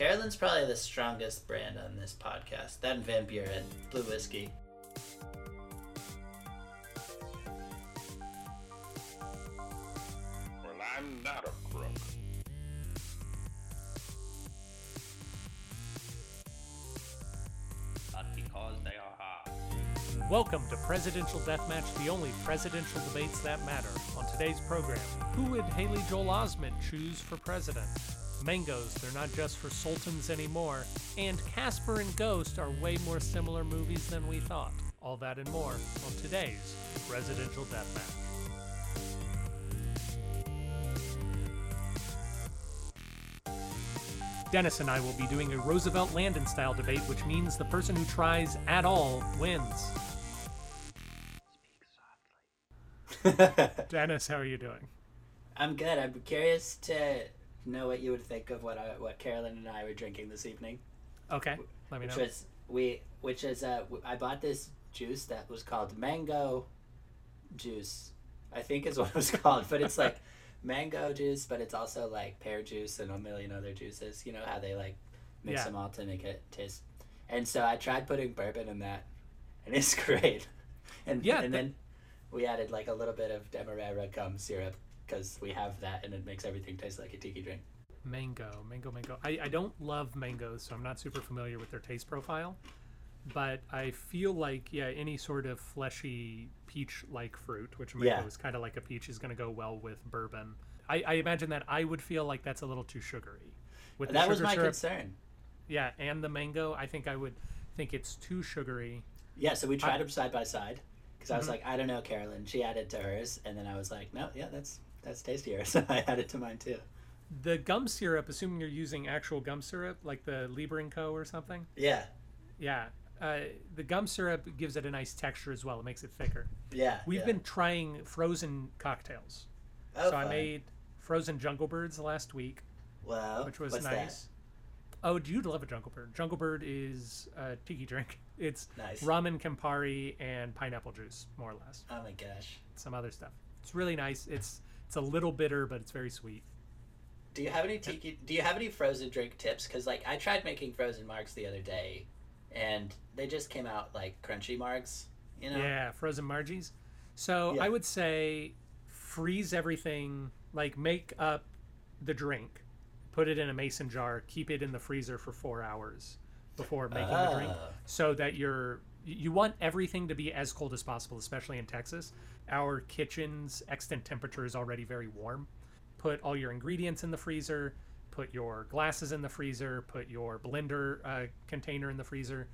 Carolyn's probably the strongest brand on this podcast. That and Van Buren, Blue Whiskey. Well, I'm not a crook. But because they are hard. Welcome to Presidential Deathmatch, the only presidential debates that matter. On today's program, who would Haley Joel Osment choose for president? Mangoes, they're not just for sultans anymore. And Casper and Ghost are way more similar movies than we thought. All that and more on today's Presidential Deathmatch. Dennis and I will be doing a Roosevelt Landon style debate, which means the person who tries at all wins. Dennis, how are you doing? I'm good. I'm curious to know what you would think of what I, what Carolyn and I were drinking this evening. Okay, let me Which know. was we, which is uh, I bought this juice that was called mango juice. I think is what it was called, but it's like mango juice, but it's also like pear juice and a million other juices. You know how they like mix Yeah. them all to make it taste. And so I tried putting bourbon in that, and it's great. And Yeah, and but- then we added like a little bit of demerara gum syrup because we have that, and it makes everything taste like a tiki drink. Mango, mango, mango. I, I don't love mangoes, so I'm not super familiar with their taste profile. But I feel like, yeah, any sort of fleshy peach like fruit, which mango Yeah. is kind of like a peach, is going to go well with bourbon. I, I imagine that I would feel like that's a little too sugary. With that was my syrup, concern. yeah, and the mango, I think I would think it's too sugary. Yeah, so we tried them side by side because I was Mhm. like, I don't know, Carolyn. She added to hers, and then I was like, no, yeah, that's that's tastier. So I added to mine too. The gum syrup, assuming you're using actual gum syrup, like the Liber and Co. or something, Yeah, yeah, uh, the gum syrup gives it a nice texture as well. It makes it thicker. yeah. We've yeah. been trying frozen cocktails. Oh, so I made frozen jungle birds last week, Wow. which was what's nice. Oh, do you love a jungle bird? Jungle bird is a tiki drink. It's Nice. rum and Campari and pineapple juice, more or less. Oh my gosh. Some other stuff. It's really nice. It's it's a little bitter, but it's very sweet. Do you have any tiki? Do you have any frozen drink tips? Because like I tried making frozen margs the other day, and they just came out like crunchy margs. You know. Yeah, frozen margies. So Yeah. I would say freeze everything, like make up the drink, put it in a mason jar, keep it in the freezer for four hours before making the drink, Oh. so that you're you want everything to be as cold as possible, especially in Texas. Our kitchen's extant temperature is already very warm. Put all your ingredients in the freezer. Put your glasses in the freezer. Put your blender uh, container in the freezer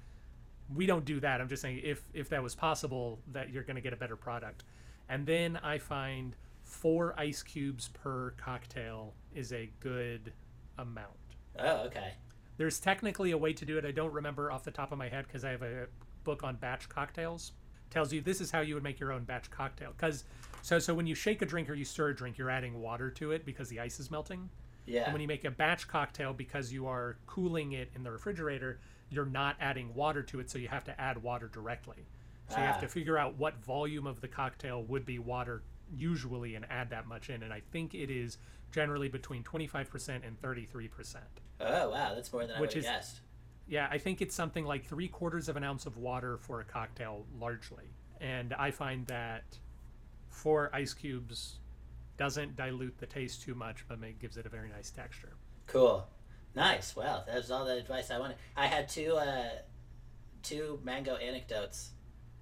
we don't do that. I'm just saying if if that was possible, that you're going to get a better product. And then I find four ice cubes per cocktail is a good amount. Oh, okay. There's technically a way to do it. I don't remember off the top of my head because I have a book on batch cocktails. Tells you this is how you would make your own batch cocktail. Because so so when you shake a drink or you stir a drink, you're adding water to it because the ice is melting. Yeah. And when you make a batch cocktail, because you are cooling it in the refrigerator, you're not adding water to it, so you have to add water directly. So you have Ah. to figure out what volume of the cocktail would be water usually and add that much in. And I think it is generally between 25% and 33%. oh wow, that's more than I Which would have is- guessed. Yeah, I think it's something like three quarters of an ounce of water for a cocktail, largely. And I find that four ice cubes doesn't dilute the taste too much, but it gives it a very nice texture. Cool. Nice. Well, that was all the advice I wanted. I had two uh, two mango anecdotes,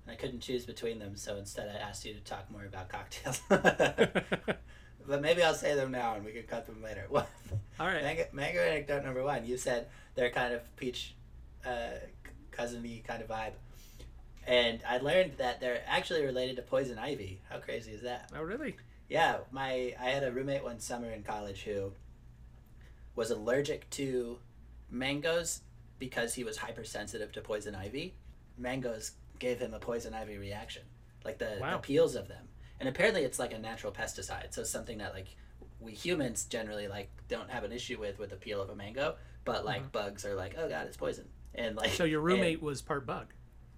and I couldn't choose between them, so instead I asked you to talk more about cocktails. but maybe I'll say them now, and we can cut them later. All right. Mango, mango anecdote number one. You said they're kind of peach, uh, cousiny kind of vibe, and I learned that they're actually related to poison ivy. How crazy is that? Oh, really? Yeah, my I had a roommate one summer in college who was allergic to mangoes because he was hypersensitive to poison ivy. Mangoes gave him a poison ivy reaction, like the, Wow. the peels of them. And apparently, it's like a natural pesticide, so something that like we humans generally like don't have an issue with with the peel of a mango, but like bugs are like, oh god, it's poison. And like. So your and- roommate was part bug.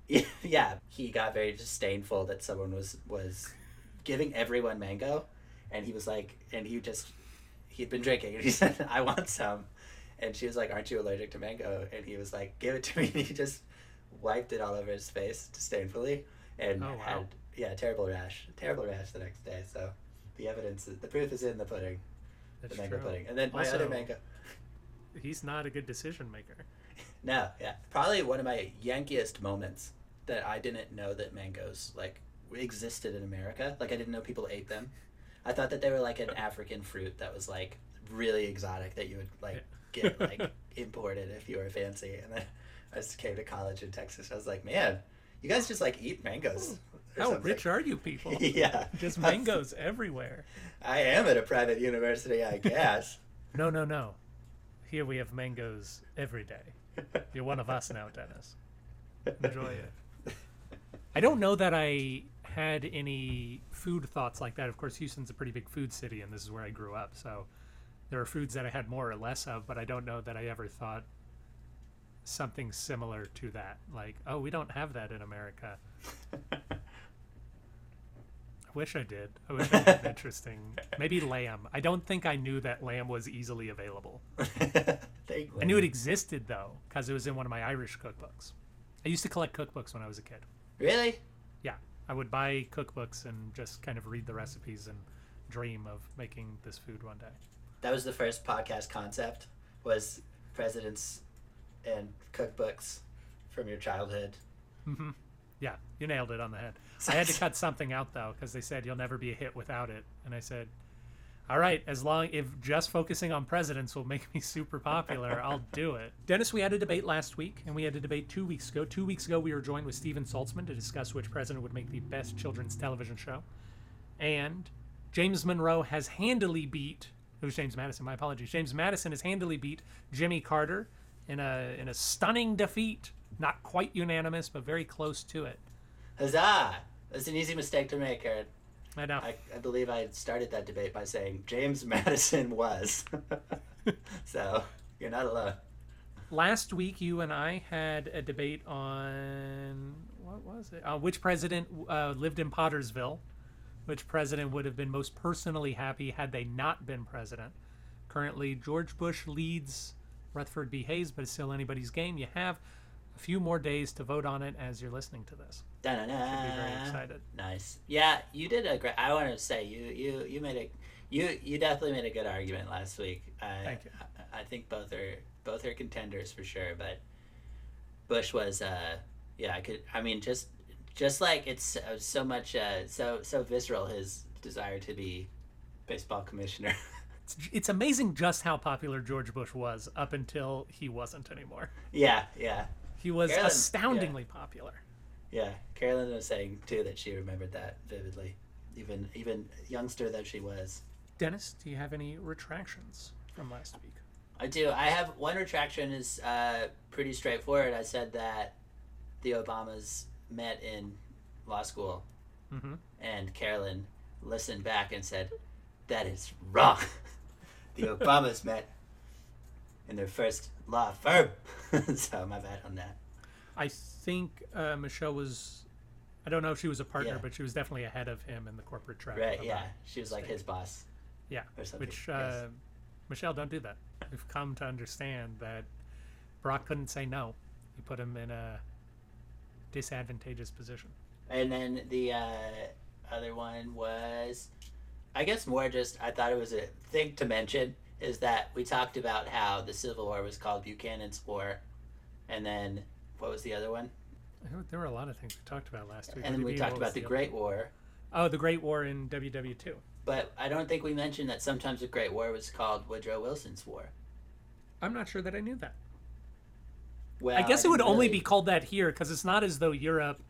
yeah, he got very disdainful that someone was was giving everyone mango, and he was like, and he just he'd been drinking, and he said, "I want some," and she was like, "Aren't you allergic to mango?" And he was like, "Give it to me." And he just wiped it all over his face disdainfully, and Oh, wow. had yeah, terrible rash, terrible rash the next day. So the evidence, is, the proof is in the pudding, That's the mango true. pudding, and then my other Also- mango. He's not a good decision maker. No, yeah, probably one of my yankiest moments that I didn't know that mangoes like existed in America. Like I didn't know people ate them. I thought that they were like an African fruit that was like really exotic that you would like get like imported if you were fancy. And then I just came to college in Texas. I was like, man, you guys just like eat mangoes. How something." rich are you people? yeah, Just mangoes everywhere. I am at a private university, I guess. No, no, no. Here we have mangoes every day. You're one of us now, Dennis. Enjoy it. I don't know that I had any food thoughts like that. Of course, Houston's a pretty big food city, and this is where I grew up. So there are foods that I had more or less of, but I don't know that I ever thought something similar to that. Like, oh, we don't have that in America. Wish I did. I wish I had interesting. Maybe lamb. I don't think I knew that lamb was easily available. Thank I knew it existed though, because it was in one of my Irish cookbooks. I used to collect cookbooks when I was a kid. Really? Yeah, I would buy cookbooks and just kind of read the recipes and dream of making this food one day. That was the first podcast concept was presidents and cookbooks from your childhood. hmm Yeah, you nailed it on the head. I had to cut something out though because they said you'll never be a hit without it, and I said, "All right, as long if just focusing on presidents will make me super popular, I'll do it." Dennis, we had a debate last week, and we had a debate two weeks ago. Two weeks ago, we were joined with Steven Saltzman to discuss which president would make the best children's television show, and James Monroe has handily beat. Was James Madison. My apologies. James Madison has handily beat Jimmy Carter in a in a stunning defeat. Not quite unanimous, but very close to it. Huzzah! That's an easy mistake to make, Aaron. I know. I, I believe I started that debate by saying James Madison was. so you're not alone. Last week, you and I had a debate on what was it? Uh, which president uh, lived in Pottersville? Which president would have been most personally happy had they not been president? Currently, George Bush leads Rutherford B. Hayes, but it's still anybody's game. You have a few more days to vote on it as you're listening to this. Da-na-na. Should be very excited. Nice. Yeah, you did a great. I want to say you you you made a you you definitely made a good argument last week. I, Thank you. I, I think both are both are contenders for sure, but Bush was uh yeah I could I mean just just like it's uh, so much uh so so visceral his desire to be baseball commissioner. It's, it's amazing just how popular George Bush was up until he wasn't anymore. yeah, yeah, He was Carolyn, yeah. astoundingly popular. yeah. Carolyn was saying too that she remembered that vividly, even even youngster that she was. Dennis, do you have any retractions from last week? I do. I have one retraction is uh, pretty straightforward. I said that the Obamas met in law school, Mm-hmm. and Carolyn listened back and said, "That is wrong. the Obamas met in their first law firm." so my bad on that. I think uh, Michelle was. I don't know if she was a partner, Yeah. but she was definitely ahead of him in the corporate track. Right? Yeah, she was like state. his boss. Yeah. or something, Which, yes. uh, Michelle, don't do that. We've come to understand that Barack couldn't say no. He put him in a disadvantageous position. And then the uh, other one was, I guess more just I thought it was a thing to mention is that we talked about how the Civil War was called Buchanan's War, and then what was the other one? There were- a lot of things we talked about last week. And then we talked about the other- Great War, Oh, the Great War in WW2. but I don't think we mentioned that sometimes the Great War was called Woodrow Wilson's War. I'm not sure that I knew that. Well, I guess it would didn't only be called that here because it's not as though Europe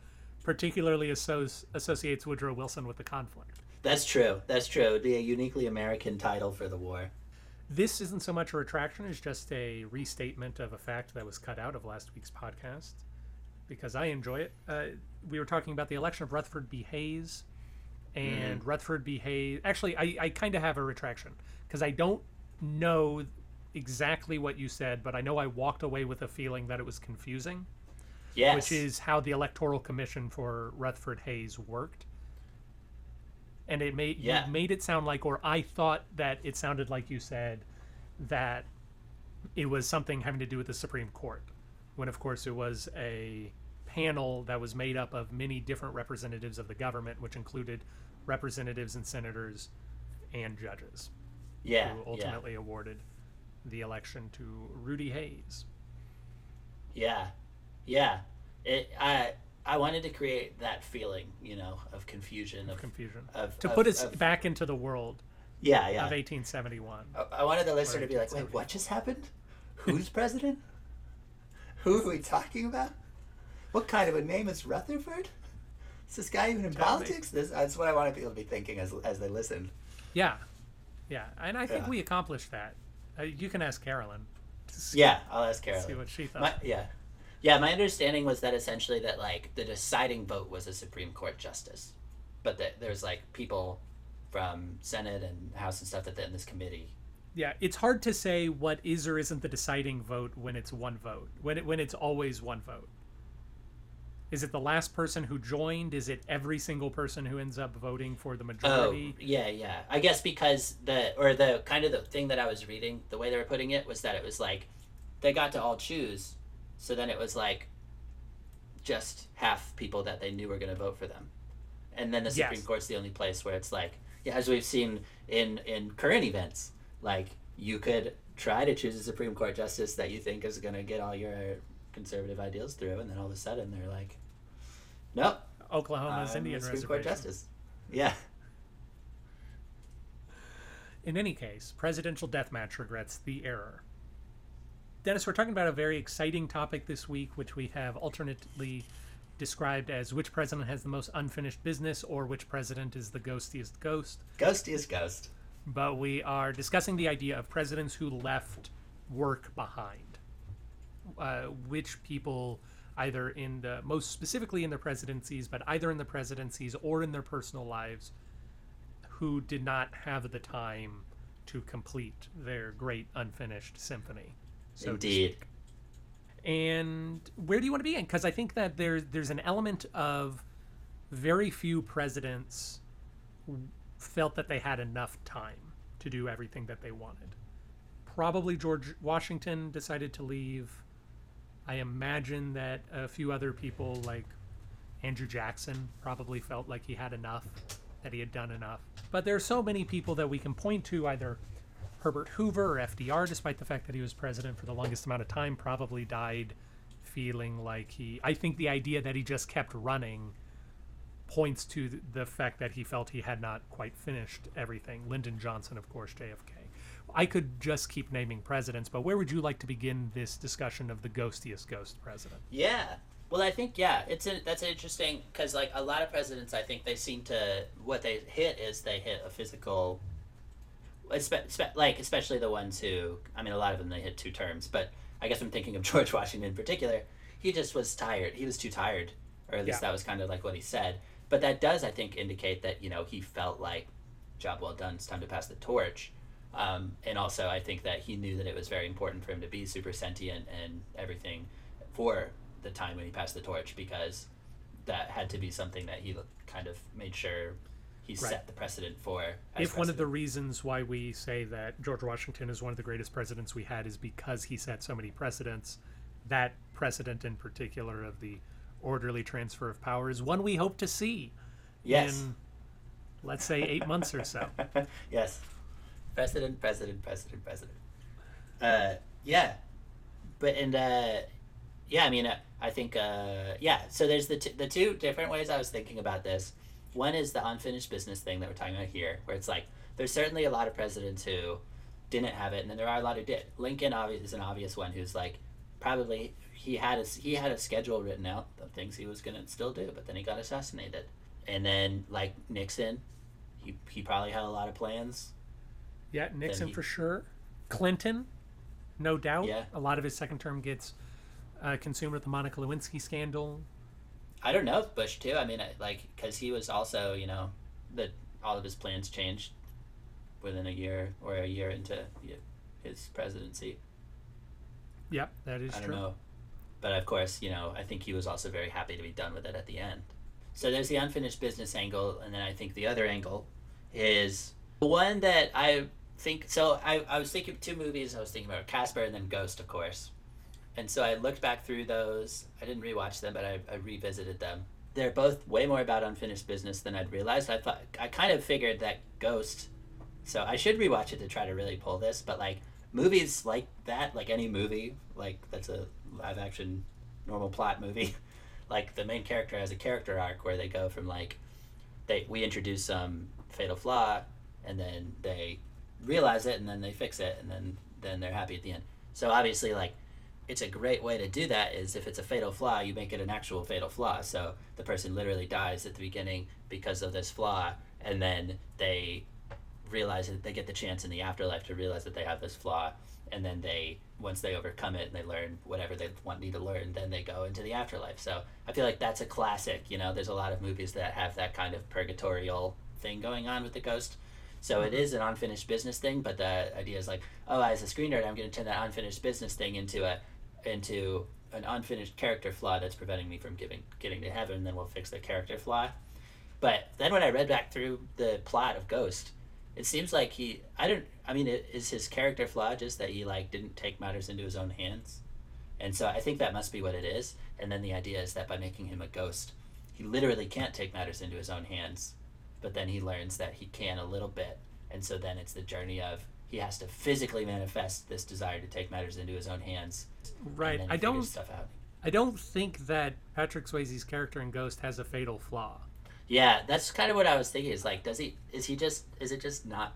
particularly associ- associates Woodrow Wilson with the conflict. That's true. That's true. It would be a uniquely American title for the war. This isn't so much a retraction as just a restatement of a fact that was cut out of last week's podcast because I enjoy it. Uh, we were talking about the election of Rutherford B. Hayes, and Rutherford B. Hayes. Actually, I, I kind of have a retraction because I don't know exactly what you said, but I know I walked away with a feeling that it was confusing. Yes. which is how the electoral commission for Rutherford Hayes worked. And it made Yeah. you made it sound like, or I thought that it sounded like you said that it was something having to do with the Supreme Court, when of course it was a panel that was made up of many different representatives of the government, which included representatives and senators and judges, Yeah. who yeah. ultimately awarded the election to Rudy Hayes. Yeah, yeah. It. I. I wanted to create that feeling, you know, of confusion, of, Confusion. of To of- put us of- back into the world Yeah, yeah. of 1871. I- I wanted the listener to be like, "Wait, what just happened? Who's president? Who are we talking about? What kind of a name is Rutherford? Is this guy even in Tell politics?" This, that's what I wanted people to be thinking as as they listen. Yeah, yeah, and I think Yeah. we accomplished that. Uh, you can ask Carolyn. See, Yeah, I'll ask Carolyn. see what she thought. My, yeah, yeah. My understanding was that essentially that like the deciding vote was a Supreme Court justice, but that there's like people from Senate and House and stuff that in this committee. Yeah, it's hard to say what is or isn't the deciding vote when it's one vote. When it when it's always one vote. Is it the last person who joined? Is it every single person who ends up voting for the majority? Oh, majority? yeah, yeah. I guess because the or the kind of the thing that I was reading, the way they were putting it was that it was like they got to all choose, so then it was like just half people that they knew were going to vote for them, and then the Yes. Supreme Court's the only place where it's like, yeah, as we've seen in in current events, like you could try to choose a Supreme Court justice that you think is going to get all your conservative ideals through, and then all of a sudden they're like, nope, Oklahoma's I'm Indian Supreme Court justice. Yeah. In any case, presidential deathmatch regrets the error. Dennis, we're talking about a very exciting topic this week, which we have alternately described as which president has the most unfinished business or which president is the ghostiest ghost. Ghost is ghost. But we are discussing the idea of presidents who left work behind. Uh, which people, either in the most specifically in their presidencies, but either in the presidencies or in their personal lives, who did not have the time to complete their great unfinished symphony. So Indeed. And where do you want to be begin? Because I think that there's there's an element of very few presidents felt that they had enough time to do everything that they wanted. Probably George Washington decided to leave. I imagine that a few other people, like Andrew Jackson, probably felt like he had enough, that he had done enough. But there are so many people that we can point to, either Herbert Hoover or FDR, despite the fact that he was president for the longest amount of time, probably died feeling like he. I think the idea that he just kept running points to th- the fact that he felt he had not quite finished everything. Lyndon Johnson, of course, JFK. I could just keep naming presidents, but where would you like to begin this discussion of the ghostiest ghost president? Yeah. Well, I think yeah, it's a, that's interesting because like a lot of presidents, I think they seem to what they hit is they hit a physical, like especially the ones who I mean a lot of them they hit two terms, but I guess I'm thinking of George Washington in particular. He just was tired. He was too tired, or at least Yeah. that was kind of like what he said. But that does, I think, indicate that you know he felt like job well done. It's time to pass the torch. Um, and also, I think that he knew that it was very important for him to be super sentient and everything for the time when he passed the torch because that had to be something that he kind of made sure he Right. set the precedent for. if one of the reasons why we say that George Washington is one of the greatest presidents we had is because he set so many precedents, that precedent in particular of the orderly transfer of power is one we hope to see yes, in, let's say, eight months or so. yes, president, president, president, president. Uh, yeah, but and uh, yeah, I mean, uh, I think uh, yeah. So there's the t- the two different ways I was thinking about this. One is the unfinished business thing that we're talking about here, where it's like there's certainly a lot of presidents who didn't have it, and then there are a lot who did. Lincoln is an obvious one who's like probably he had a he had a schedule written out of things he was gonna still do, but then he got assassinated. And then like Nixon, he he probably had a lot of plans. Yeah, Nixon he- for sure. Clinton, no doubt. Yeah. A lot of his second term gets uh, consumed with the Monica Lewinsky scandal. I don't know if Bush too. I mean, like because he was also you know that all of his plans changed within a year or a year into his presidency. Yep, that is I don't true. know. But of course, you know, I think he was also very happy to be done with it at the end. So there's the unfinished business angle, and then I think the other angle is the one that I think so. I, I was thinking two movies. I was thinking about Casper and then Ghost, of course. And so I looked back through those. I didn't rewatch them, but I, I revisited them. They're both way more about unfinished business than I'd realized. I thought I kind of figured that Ghost. So I should rewatch it to try to really pull this. But like movies like that, like any movie, like that's a live action, normal plot movie. like the main character has a character arc where they go from like, they we introduce some fatal flaw, and then they realize it, and then they fix it, and then then they're happy at the end. So obviously, like it's a great way to do that is if it's a fatal flaw, you make it an actual fatal flaw. So the person literally dies at the beginning because of this flaw, and then they realize that they get the chance in the afterlife to realize that they have this flaw, and then they once they overcome it and they learn whatever they want need to learn, then they go into the afterlife. So I feel like that's a classic. You know, there's a lot of movies that have that kind of purgatorial thing going on with the ghost. So it mm-hmm. is an unfinished business thing, but the idea is like, oh, as a screenwriter, I'm going to turn that unfinished business thing into a into an unfinished character flaw that's preventing me from giving getting to heaven. Then we'll fix the character flaw. But then when I read back through the plot of Ghost, it seems like he I don't I mean is his character flaw just that he like didn't take matters into his own hands, and so I think that must be what it is. And then the idea is that by making him a ghost, he literally can't take matters into his own hands, but then he learns that he can a little bit, and so then it's the journey of he has to physically manifest this desire to take matters into his own hands. Right. I don't. stuff out. I don't think that Patrick Swayze's character in Ghost has a fatal flaw. Yeah, that's kind of what I was thinking. Is like, does he? Is he just? Is it just not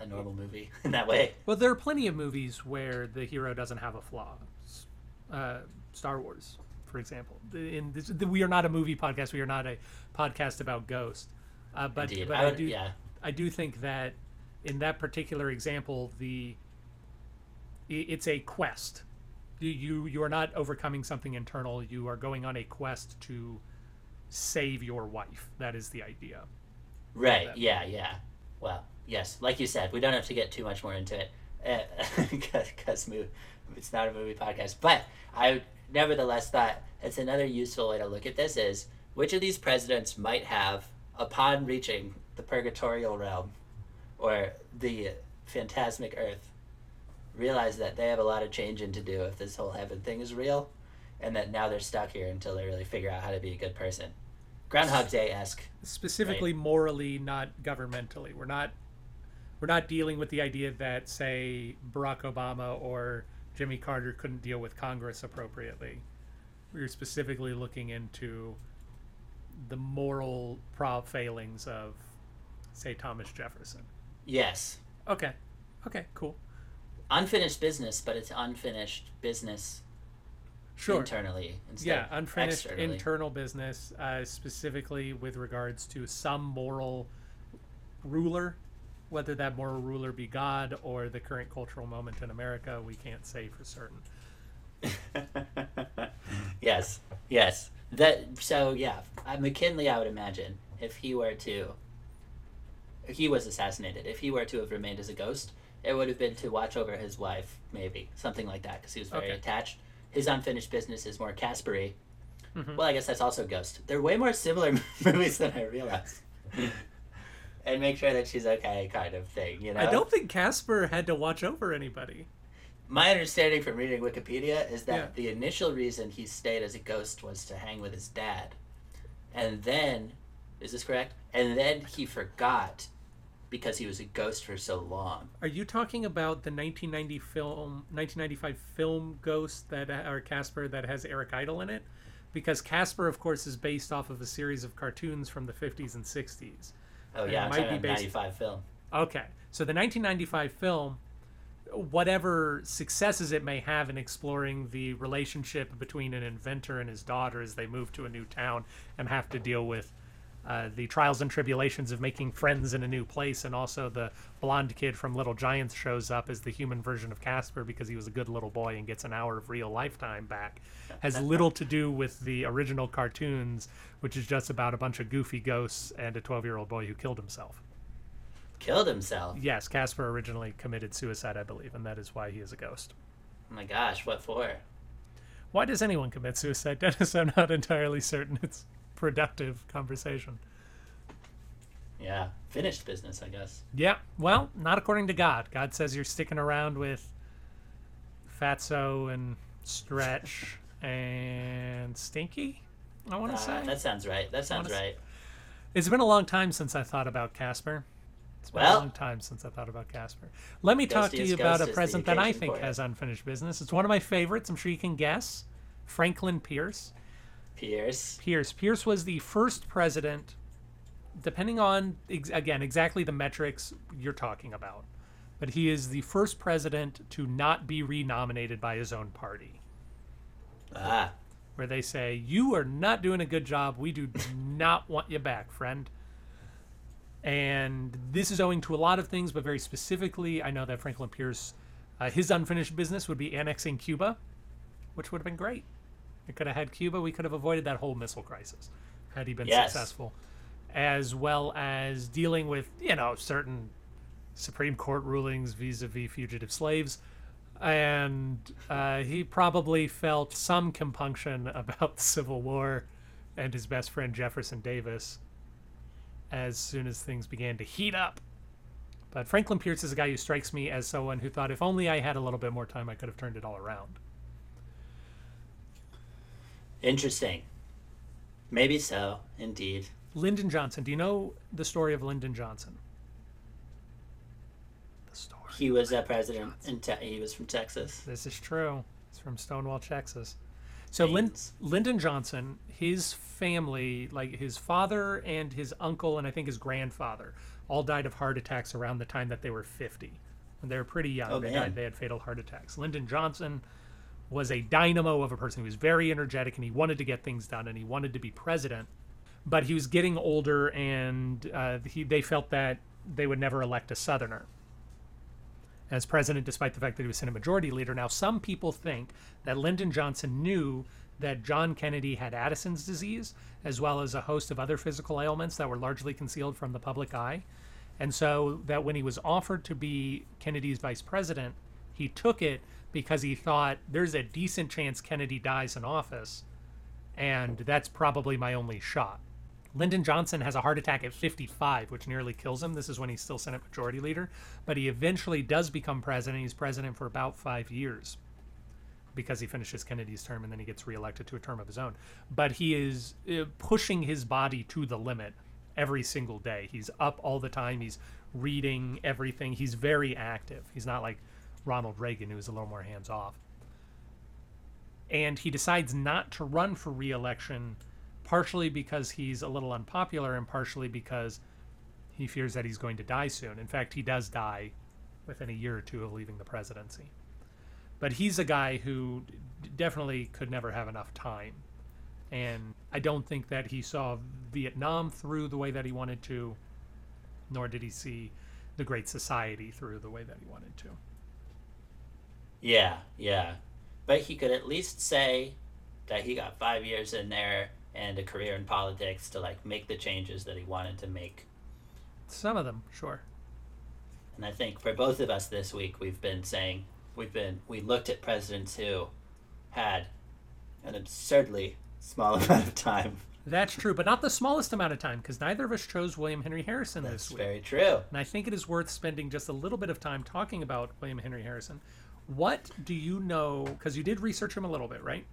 a normal movie in that way? Well, there are plenty of movies where the hero doesn't have a flaw. Uh, Star Wars, for example. In this, we are not a movie podcast. We are not a podcast about Ghost. Uh, but Indeed. but I I, do yeah. I do think that in that particular example, the it's a quest. You you you are not overcoming something internal. You are going on a quest to save your wife. That is the idea. Right. Yeah. Yeah. Well, yes. Like you said, we don't have to get too much more into it eh, because it's not a movie podcast. But I nevertheless thought it's another useful way to look at this is which of these presidents might have, upon reaching the purgatorial realm or the phantasmic earth, realize that they have a lot of changing to do if this whole heaven thing is real, and that now they're stuck here until they really figure out how to be a good person. Groundhog Day esque. specifically morally not governmentally we're not we're not dealing with the idea that say barack obama or jimmy carter couldn't deal with congress appropriately we're specifically looking into the moral prob failings of say thomas jefferson Yes. okay okay cool unfinished business, but it's unfinished business sure internally instead yeah unfinished externally. internal business uh, specifically with regards to some moral ruler whether that moral ruler be god or the current cultural moment in america we can't say for certain yes, yes. That so yeah. Uh, McKinley, I would imagine, if he were to, he was assassinated. If he were to have remained as a ghost, it would have been to watch over his wife, maybe something like that, because he was very Okay. attached. His unfinished business is more Caspery. Mhm. Well, I guess that's also Ghost. They're way more similar movies than I realized. and make sure that she's okay, kind of thing. You know. i don't think casper had to watch over anybody My understanding from reading Wikipedia is that Yeah. the initial reason he stayed as a ghost was to hang with his dad. And then, is this correct? And then he forgot because he was a ghost for so long. are you talking about the 1990 film 1995 film ghost that uh, or casper that has eric idle in it because casper of course is based off of a series of cartoons from the 50s and 60s Oh, It yeah, I'm might be based- 95 film. Okay. So the 1995 film, whatever successes it may have in exploring the relationship between an inventor and his daughter as they move to a new town and have to deal with uh, the trials and tribulations of making friends in a new place, and also the blonde kid from Little Giants shows up as the human version of Casper because he was a good little boy and gets an hour of real lifetime back, has little to do with the original cartoons, which is just about a bunch of goofy ghosts and a 12 year old boy who killed himself. Killed himself. Yes, Casper originally committed suicide, I believe, and that is why he is a ghost. Oh my gosh, what for? Why does anyone commit suicide, Dennis? I'm not entirely certain it's productive conversation. Yeah, finished business, I guess. Yeah. Well, not according to God. God says you're sticking around with Fatso and Stretch and Stinky. I want Uh, to say that sounds right. That sounds right. it's been a long time since I thought about Casper. It's been a long time since I thought about Casper. Let me talk to you about a present that I think has unfinished business. It's one of my favorites. I'm sure you can guess. Franklin Pierce. Pierce. Pierce. Pierce was the first president, depending on, ex- again, exactly the metrics you're talking about, but he is the first president to not be renominated by his own party, Ah, where they say, You are not doing a good job. We do not want you back, friend. And this is owing to a lot of things, but very specifically, I know that Franklin Pierce, uh, his unfinished business would be annexing Cuba, which would have been great. We could have had Cuba. We could have avoided that whole missile crisis had he been Yes. successful, as well as dealing with you know certain Supreme Court rulings vis-a-vis fugitive slaves, and uh, he probably felt some compunction about the Civil War and his best friend Jefferson Davis as soon as things began to heat up. But Franklin Pierce is a guy who strikes me as someone who thought if only I had a little bit more time, I could have turned it all around. Interesting. Maybe so, indeed. Lyndon Johnson. Do you know the story of Lyndon Johnson? The story. He was a president, and te- he was from Texas. This is true. It's from Stonewall, Texas. So Haynes. Lyndon Johnson, his family, like his father and his uncle, and I think his grandfather, all died of heart attacks around the time that they were 50. When they were pretty young, Oh, they man. died. They had fatal heart attacks. Lyndon Johnson was a dynamo of a person. He was very energetic and he wanted to get things done and he wanted to be president. But he was getting older and uh, he, they felt that they would never elect a Southerner as president, despite the fact that he was Senate Majority Leader. Now, some people think that Lyndon Johnson knew that John Kennedy had Addison's disease, as well as a host of other physical ailments that were largely concealed from the public eye. And so that when he was offered to be Kennedy's vice president, he took it because he thought there's a decent chance Kennedy dies in office, and that's probably my only shot. Lyndon Johnson has a heart attack at 55, which nearly kills him. This is when he's still Senate Majority Leader, but he eventually does become president. He's president for about five years because he finishes Kennedy's term and then he gets reelected to a term of his own. But he is uh, pushing his body to the limit every single day. He's up all the time. He's reading everything. He's very active. He's not like Ronald Reagan, who was a little more hands off. And he decides not to run for reelection, partially because he's a little unpopular and partially because he fears that he's going to die soon. In fact, he does die within a year or two of leaving the presidency. But he's a guy who definitely could never have enough time. And I don't think that he saw Vietnam through the way that he wanted to, nor did he see the Great Society through the way that he wanted to. Yeah, yeah. But he could at least say that he got five years in there and a career in politics to like make the changes that he wanted to make. Some of them, sure. And I think for both of us this week, we've been saying we've been we looked at presidents who had an absurdly small amount of time. That's true, but not the smallest amount of time, because neither of us chose William Henry Harrison That's this week. very true. And I think it is worth spending just a little bit of time talking about William Henry Harrison. What do you know? Because you did research him a little bit, right?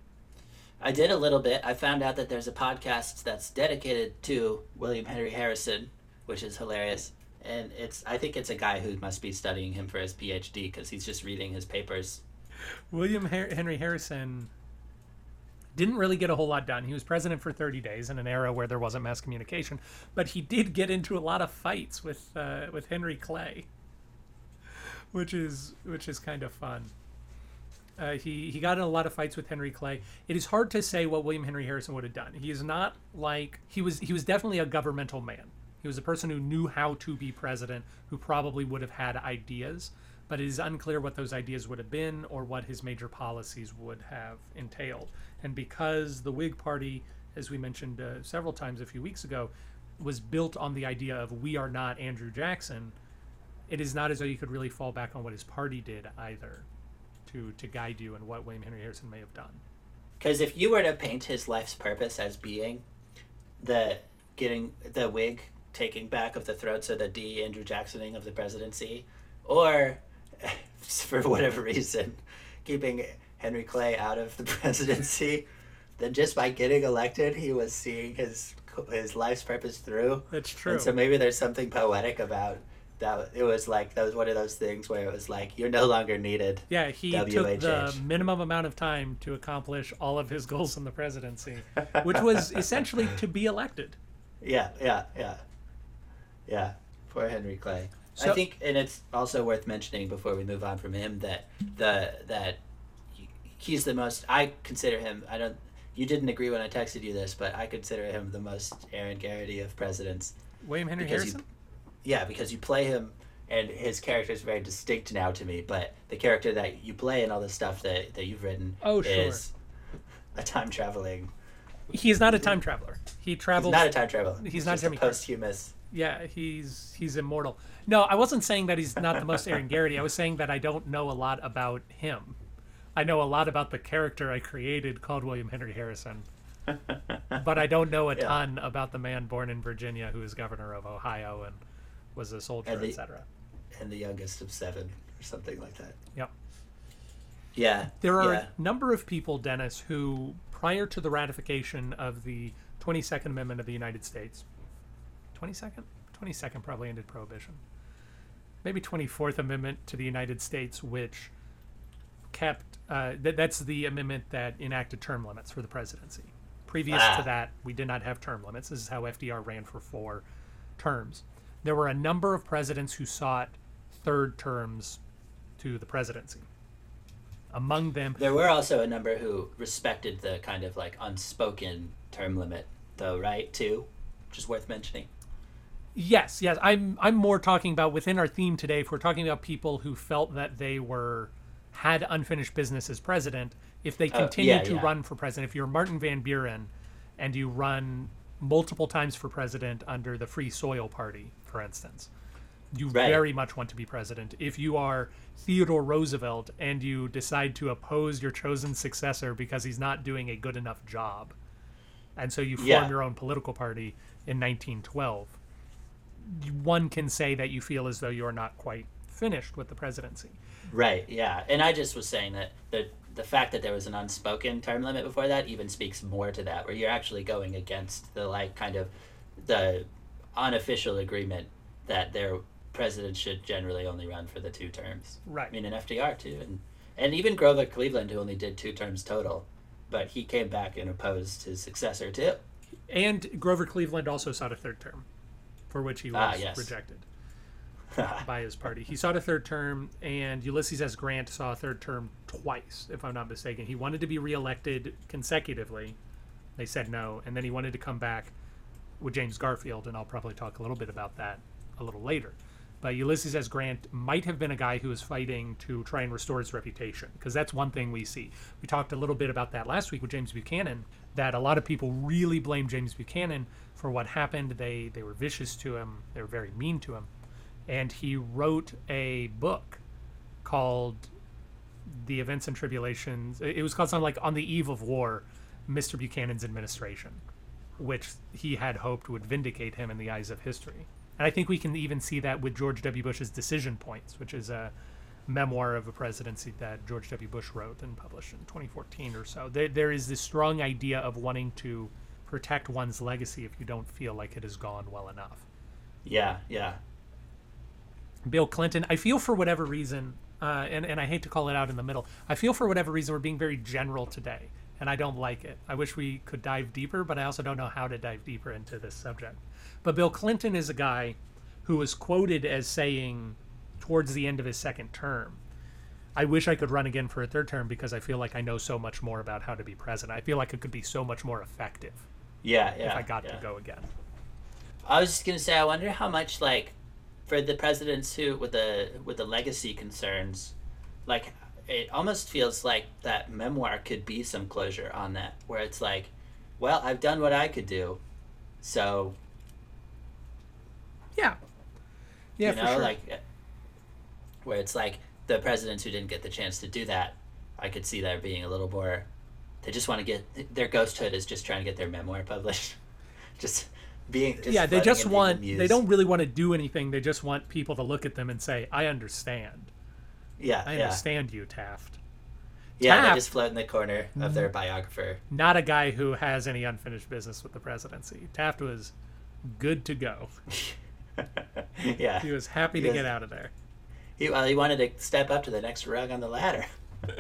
I did a little bit. I found out that there's a podcast that's dedicated to William Henry Harrison, which is hilarious. And it's I think it's a guy who must be studying him for his PhD because he's just reading his papers. William Henry Harrison didn't really get a whole lot done. He was president for 30 days in an era where there wasn't mass communication, but he did get into a lot of fights with uh, with Henry Clay, which is which is kind of fun. Uh, he he got in a lot of fights with Henry Clay. It is hard to say what William Henry Harrison would have done. He is not like he was. He was definitely a governmental man. He was a person who knew how to be president, who probably would have had ideas, but it is unclear what those ideas would have been or what his major policies would have entailed. And because the Whig Party, as we mentioned uh, several times a few weeks ago, was built on the idea of we are not Andrew Jackson, it is not as though you could really fall back on what his party did either to to guide you in what William Henry Harrison may have done. Because if you were to paint his life's purpose as being the getting the Whig taking back of the throats of the D. Andrew Jacksoning of the presidency, or for whatever reason, keeping Henry Clay out of the presidency, then just by getting elected, he was seeing his his life's purpose through. That's true. And so maybe there's something poetic about that. It was like that was one of those things where it was like you're no longer needed. Yeah, he WHH. took the minimum amount of time to accomplish all of his goals in the presidency, which was essentially to be elected. Yeah, yeah, yeah, yeah. Poor Henry Clay. I think, and it's also worth mentioning before we move on from him that the that he's the most. I consider him. I don't. You didn't agree when I texted you this, but I consider him the most Aaron Garrity of presidents. William Henry Harrison. you, yeah, because you play him, and his character is very distinct now to me. But the character that you play and all the stuff that that you've written Oh, sure. is a time traveling. He's not a time traveler. He He's travels. not a time traveler. He's not just a posthumous. Yeah, he's he's immortal. No, I wasn't saying that he's not the most Aaron Garrity. I was saying that I don't know a lot about him. I know a lot about the character I created called William Henry Harrison, but I don't know a Yeah. ton about the man born in Virginia who is governor of Ohio and was a soldier, etc. and the youngest of seven or something like that. Yep. Yeah. There are yeah. a number of people, Dennis, who prior to the ratification of the 22nd Amendment of the United States, 22nd? 22nd probably ended prohibition. Maybe 24th Amendment to the United States, which kept, uh, th- that's the amendment that enacted term limits for the presidency. Previous Ah. to that, we did not have term limits. This is how FDR ran for four terms. There were a number of presidents who sought third terms to the presidency. Among them, There were also a number who respected the kind of like unspoken term limit, though, right? Too, which is worth mentioning. Yes, yes. I'm I'm more talking about within our theme today. If we're talking about people who felt that they were had unfinished business as president, if they Oh, continue yeah, to yeah. run for president, if you're Martin Van Buren and you run multiple times for president under the Free Soil Party, for instance, you Right. very much want to be president. If you are Theodore Roosevelt and you decide to oppose your chosen successor because he's not doing a good enough job, and so you form Yeah. your own political party in 1912 one can say that you feel as though you're not quite finished with the presidency. Right. Yeah. And I just was saying that the the fact that there was an unspoken term limit before that even speaks more to that, where you're actually going against the like kind of the unofficial agreement that their president should generally only run for the two terms. Right. I mean, in FDR too, and and even Grover Cleveland, who only did two terms total, but he came back and opposed his successor too. And Grover Cleveland also sought a third term, for which he was Ah, yes. rejected by his party. He sought a third term, and Ulysses S. Grant saw a third term twice, if I'm not mistaken. He wanted to be reelected consecutively. They said no, and then he wanted to come back with James Garfield, and I'll probably talk a little bit about that a little later. But Ulysses S. Grant might have been a guy who was fighting to try and restore his reputation, because that's one thing we see. We talked a little bit about that last week with James Buchanan, that a lot of people really blame James Buchanan for what happened. They they were vicious to him, they were very mean to him, and he wrote a book called "The Events and Tribulations." It was called something like "On the Eve of War: Mr. Buchanan's Administration," which he had hoped would vindicate him in the eyes of history. And I think we can even see that with George W. Bush's Decision Points, which is a memoir of a presidency that George W. Bush wrote and published in 2014 or so. There, there is this strong idea of wanting to protect one's legacy if you don't feel like it has gone well enough. yeah. Yeah. Bill Clinton, I feel for whatever reason, uh, and, and I hate to call it out in the middle, I feel for whatever reason we're being very general today, and I don't like it. I wish we could dive deeper, but I also don't know how to dive deeper into this subject. But Bill Clinton is a guy who was quoted as saying towards the end of his second term, I wish I could run again for a third term because I feel like I know so much more about how to be president. I feel like it could be so much more effective Yeah. Yeah. if I got yeah. to go again. I was just gonna say, I wonder how much like for the presidents who with the with the legacy concerns, like it almost feels like that memoir could be some closure on that, where it's like, well, I've done what I could do, so Yeah. Yeah, you for sure. like eh, where it's like the presidents who didn't get the chance to do that, I could see there being a little more. They just want to get their ghosthood is just trying to get their memoir published, just being. Just yeah, they just want. They don't really want to do anything. They just want people to look at them and say, "I understand. Yeah, I yeah, understand you, Taft." yeah. They Taft- just float in the corner of their biographer. Not a guy who has any unfinished business with the presidency. Taft was good to go. yeah, He was happy to Yes. get out of there. he, well, he wanted to step up to the next rung on the ladder.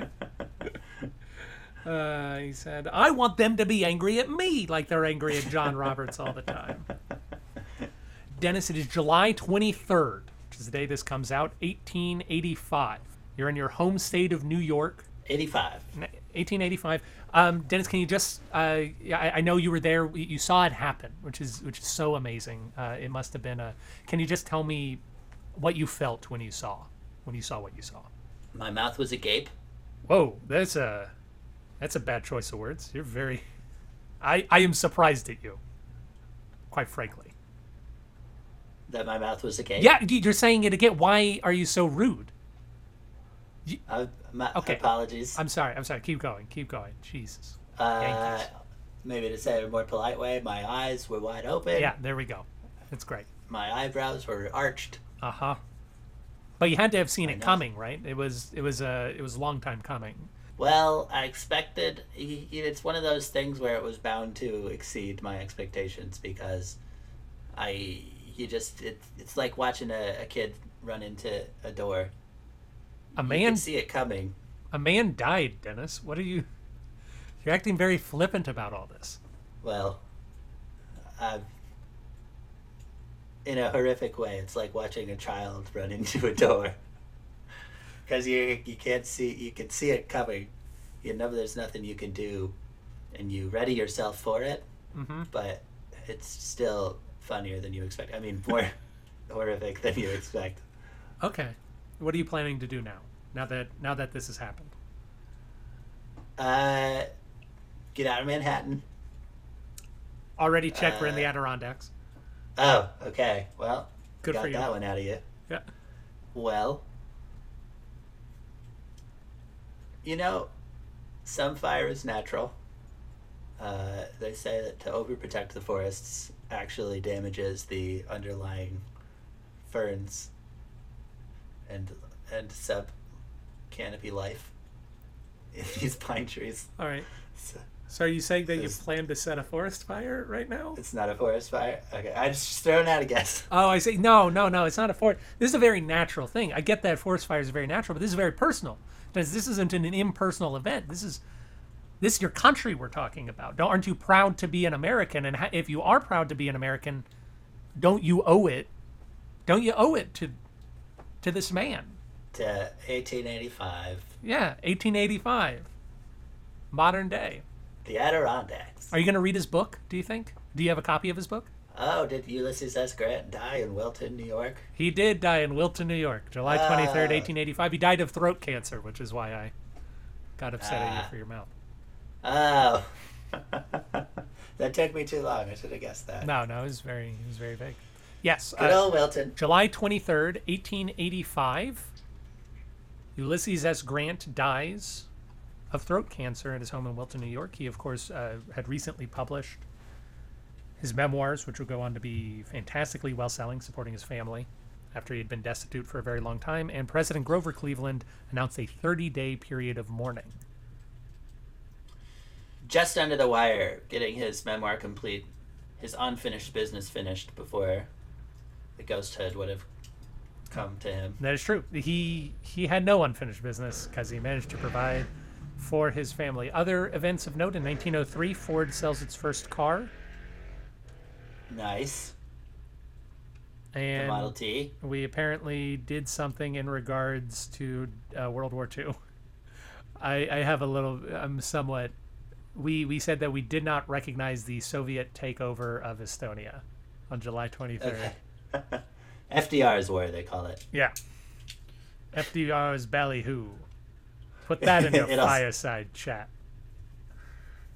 Uh, he said, "I want them to be angry at me like they're angry at John Roberts all the time." Dennis, it is July 23rd, which is the day this comes out, 1885. You're in your home state of New York, 85. 1885. Um, Dennis, can you just? Uh, I, I know you were there. You you saw it happen, which is which is so amazing. Uh, it must have been a. Can you just tell me what you felt when you saw when you saw what you saw? My mouth was agape. Whoa, that's a that's a bad choice of words. You're very. I I am surprised at you. Quite frankly. That my mouth was agape. Yeah, you- you're saying it again. Why are you so rude? Uh, my, Okay. Apologies. I'm sorry. I'm sorry. Keep going. Keep going. Jesus. Uh, maybe to say it in a more polite way, my eyes were wide open. Yeah, there we go. That's great. My eyebrows were arched. Uh huh. But you had to have seen I it know. coming, right? It was it was a it was a long time coming. Well, I expected. It's one of those things where it was bound to exceed my expectations because I. You just. It, it's like watching a, a kid run into a door. A You man can see it coming. a man died, Dennis. What are you? You're acting very flippant about all this. Well, I've. In a horrific way, it's like watching a child run into a door. Because you you can't see you can see it coming, you know there's nothing you can do, and you ready yourself for it, Mm-hmm. but it's still funnier than you expect. I mean, more horrific than you expect. Okay. What are you planning to do now? Now that now that this has happened. Uh, get out of Manhattan. Already checked we're in the Uh, Adirondacks. Oh, okay. Well, Good got for you. that one out of you. Yeah. Well, you know, some fire is natural. Uh, they say that to overprotect the forests actually damages the underlying ferns and and sub canopy life in these pine trees. All right. So So are you saying that you plan to set a forest fire right now? it's not a forest fire. Okay, I just throwing out a guess. Oh, I see. No, no, no. It's not a forest. This is a very natural thing. I get that forest fire is very natural, but this is very personal. Because this isn't an impersonal event. This is this is your country we're talking about. Don't, aren't you proud to be an American? And ha- if you are proud to be an American, don't you owe it? Don't you owe it to to this man? To 1885, Yeah, 1885, modern day. the Adirondacks. Are you going to read his book? Do you think? Do you have a copy of his book? Oh, did Ulysses S. Grant die in Wilton, New York? He did die in Wilton, New York, July 23rd, Ah. 1885. He died of throat cancer, which is why I got upset at you Ah. for your mouth. Oh. that took me too long. I should have guessed that. No, no, it was very, it was very vague. Yes, Good uh, old Wilton. July 23rd, 1885. Ulysses S. Grant dies of throat cancer at his home in Wilton, New York. He, of course, uh, had recently published his memoirs, which would go on to be fantastically well selling, supporting his family after he had been destitute for a very long time. And President Grover Cleveland announced a 30 day period of mourning. Just under the wire, getting his memoir complete, his unfinished business finished before the ghosthood would have come to him. That is true. He he had no unfinished business because he managed to provide for his family. Other events of note in 1903, Ford sells its first car, Nice. The and Model T. we apparently did something in regards to uh, World War II. I, I have a little. I'm somewhat. We we said that we did not recognize the Soviet takeover of Estonia on July 23rd. Okay. FDR's war, they call it. Yeah. FDR's ballyhoo. Put that in your fireside chat.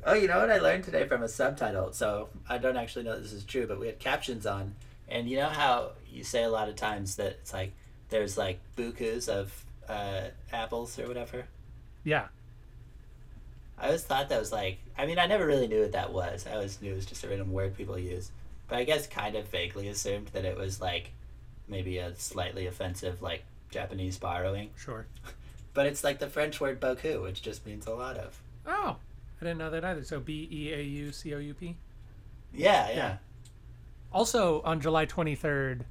Oh, you know what I learned today from a subtitle? So I don't actually know this is true, but we had captions on, and you know how you say a lot of times that it's like there's like bukus of uh, apples or whatever. Yeah. I always thought that was like. I mean, I never really knew what that was. I always knew it was just a random word people use. but I guess kind of vaguely assumed that it was like maybe a slightly offensive like Japanese borrowing. Sure. But it's like the French word beaucoup, which just means a lot of. Oh, I didn't know that either. So B E A U C O U P. Yeah, yeah. Also, on July 23rd,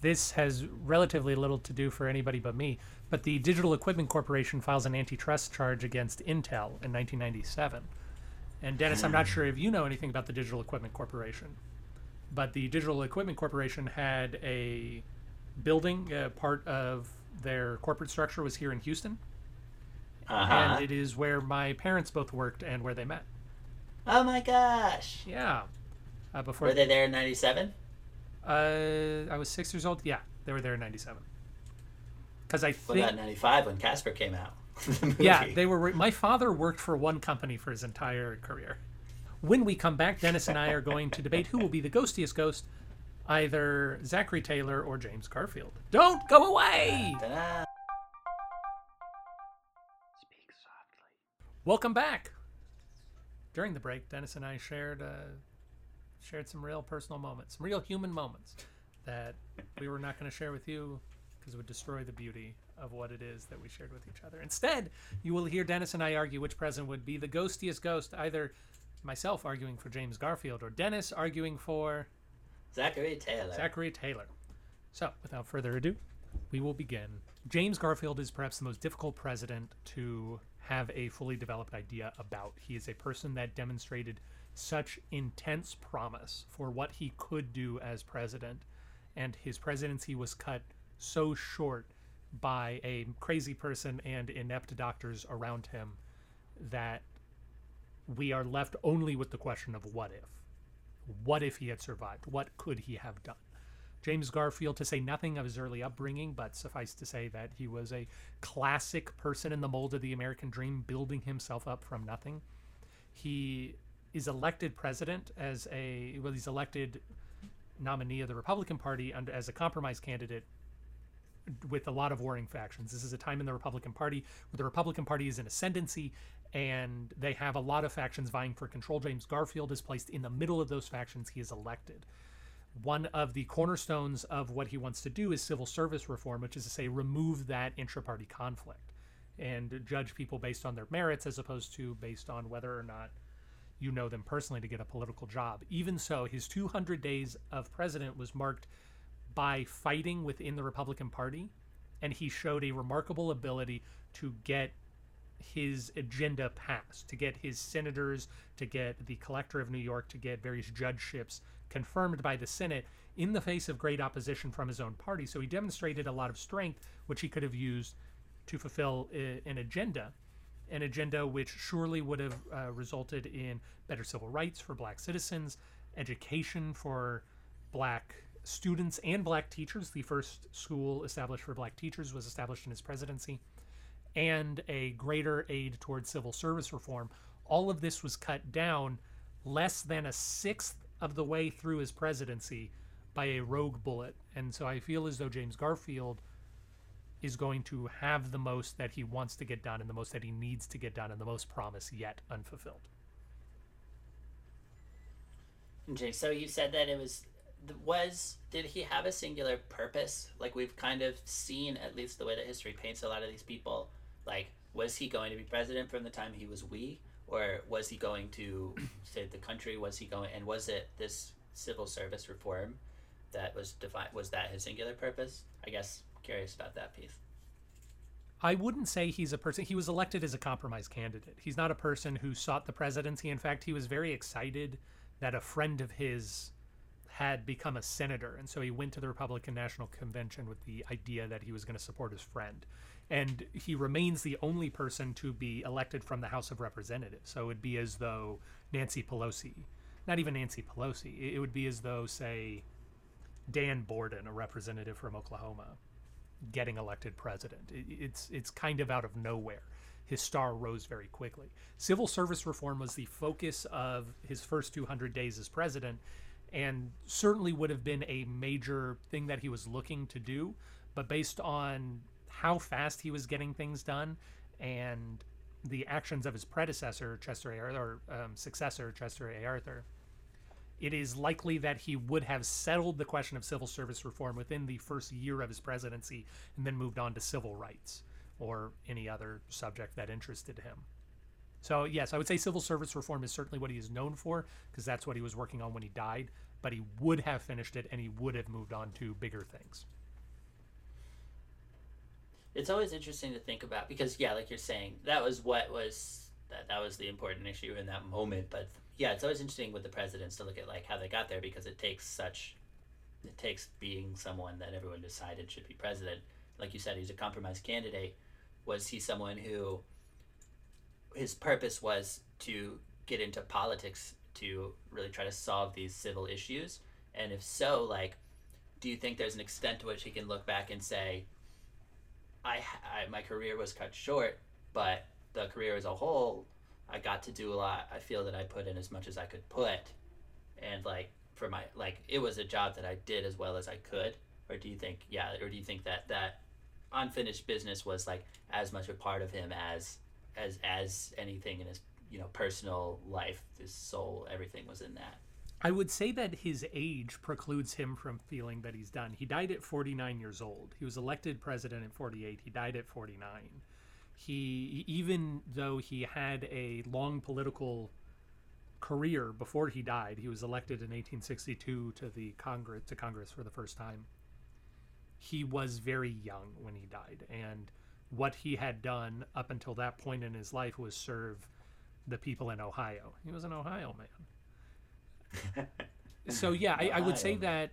this has relatively little to do for anybody but me, but the Digital Equipment Corporation files an antitrust charge against Intel in 1997. And Dennis, I'm not sure if you know anything about the Digital Equipment Corporation, but the Digital Equipment Corporation had a building, uh, part of their corporate structure was here in Houston, Uh huh. and it is where my parents both worked and where they met. Oh my gosh. Yeah. Uh, before Were they there in '97? Uh, I was six years old. Yeah, they were there in '97. Because I What think, about '95 when Casper came out? The yeah, they were. My father worked for one company for his entire career. When we come back, Dennis and I are going to debate who will be the ghostiest ghost, either Zachary Taylor or James Garfield. Don't go away. Ta-da. Speak softly. Welcome back. During the break, Dennis and I shared uh, shared some real personal moments, some real human moments that we were not going to share with you because it would destroy the beauty of what it is that we shared with each other. Instead, you will hear Dennis and I argue which president would be the ghostiest ghost, either myself arguing for James Garfield or Dennis arguing for Zachary Taylor. Zachary Taylor. So, without further ado, we will begin. James Garfield is perhaps the most difficult president to have a fully developed idea about. He is a person that demonstrated such intense promise for what he could do as president, and his presidency was cut so short by a crazy person and inept doctors around him that we are left only with the question of what if what if he had survived? What could he have done? James Garfield, to say nothing of his early upbringing, but suffice to say that he was a classic person in the mold of the American dream, building himself up from nothing. He is elected president as a well, he's elected nominee of the Republican Party under as a compromise candidate with a lot of warring factions. This is a time in the Republican Party where the Republican Party is in ascendancy and they have a lot of factions vying for control. James Garfield is placed in the middle of those factions. He is elected. One of the cornerstones of what he wants to do is civil service reform, which is to say, remove that intra party conflict and judge people based on their merits as opposed to based on whether or not you know them personally to get a political job. Even so, his 200 days of president was marked by fighting within the Republican Party, and he showed a remarkable ability to get his agenda passed, to get his senators, to get the collector of New York, to get various judgeships confirmed by the Senate in the face of great opposition from his own party. So he demonstrated a lot of strength, which he could have used to fulfill an agenda, an agenda which surely would have uh, resulted in better civil rights for black citizens, education for black students and black teachers. The first school established for black teachers was established in his presidency, and a greater aid towards civil service reform. All of this was cut down less than a sixth of the way through his presidency by a rogue bullet. And so I feel as though James Garfield is going to have the most that he wants to get done and the most that he needs to get done and the most promise yet unfulfilled. Okay, so you said that it was was did he have a singular purpose? Like we've kind of seen at least the way that history paints a lot of these people. Like was he going to be president from the time he was wee or was he going to save the country? Was he going and was it this civil service reform that was defined was that his singular purpose? I guess curious about that piece. I wouldn't say he's a person. He was elected as a compromise candidate. He's not a person who sought the presidency. In fact, he was very excited that a friend of his had become a senator. And so he went to the Republican National Convention with the idea that he was going to support his friend. And he remains the only person to be elected from the House of Representatives. So it would be as though Nancy Pelosi, not even Nancy Pelosi, it would be as though, say, Dan Boren, a representative from Oklahoma, getting elected president. It's it's kind of out of nowhere. His star rose very quickly. Civil service reform was the focus of his first 200 days as president, and certainly would have been a major thing that he was looking to do. But based on how fast he was getting things done and the actions of his predecessor, Chester A. Arthur, or um, successor, Chester A. Arthur, it is likely that he would have settled the question of civil service reform within the first year of his presidency and then moved on to civil rights or any other subject that interested him. So, yes, I would say civil service reform is certainly what he is known for because that's what he was working on when he died, but he would have finished it and he would have moved on to bigger things. It's always interesting to think about because yeah, like you're saying, that was what was that that was the important issue in that moment, but yeah, it's always interesting with the presidents to look at like how they got there because it takes such it takes being someone that everyone decided should be president. Like you said, he's a compromise candidate. Was he someone who his purpose was to get into politics to really try to solve these civil issues? And if so, like, do you think there's an extent to which he can look back and say, I, I my career was cut short, but the career as a whole, I got to do a lot. I feel that I put in as much as I could put, and like for my like it was a job that I did as well as I could. Or do you think yeah? Or do you think that that unfinished business was like as much a part of him as as as anything in his you know personal life, his soul, everything was in that. I would say that his age precludes him from feeling that he's done. He died at 49 years old. He was elected president at 48. He died at 49. He, even though he had a long political career before he died, he was elected in 1862 to the Congress to Congress for the first time. He was very young when he died, and what he had done up until that point in his life was serve the people in Ohio. He was an Ohio man. so yeah, I, I would say that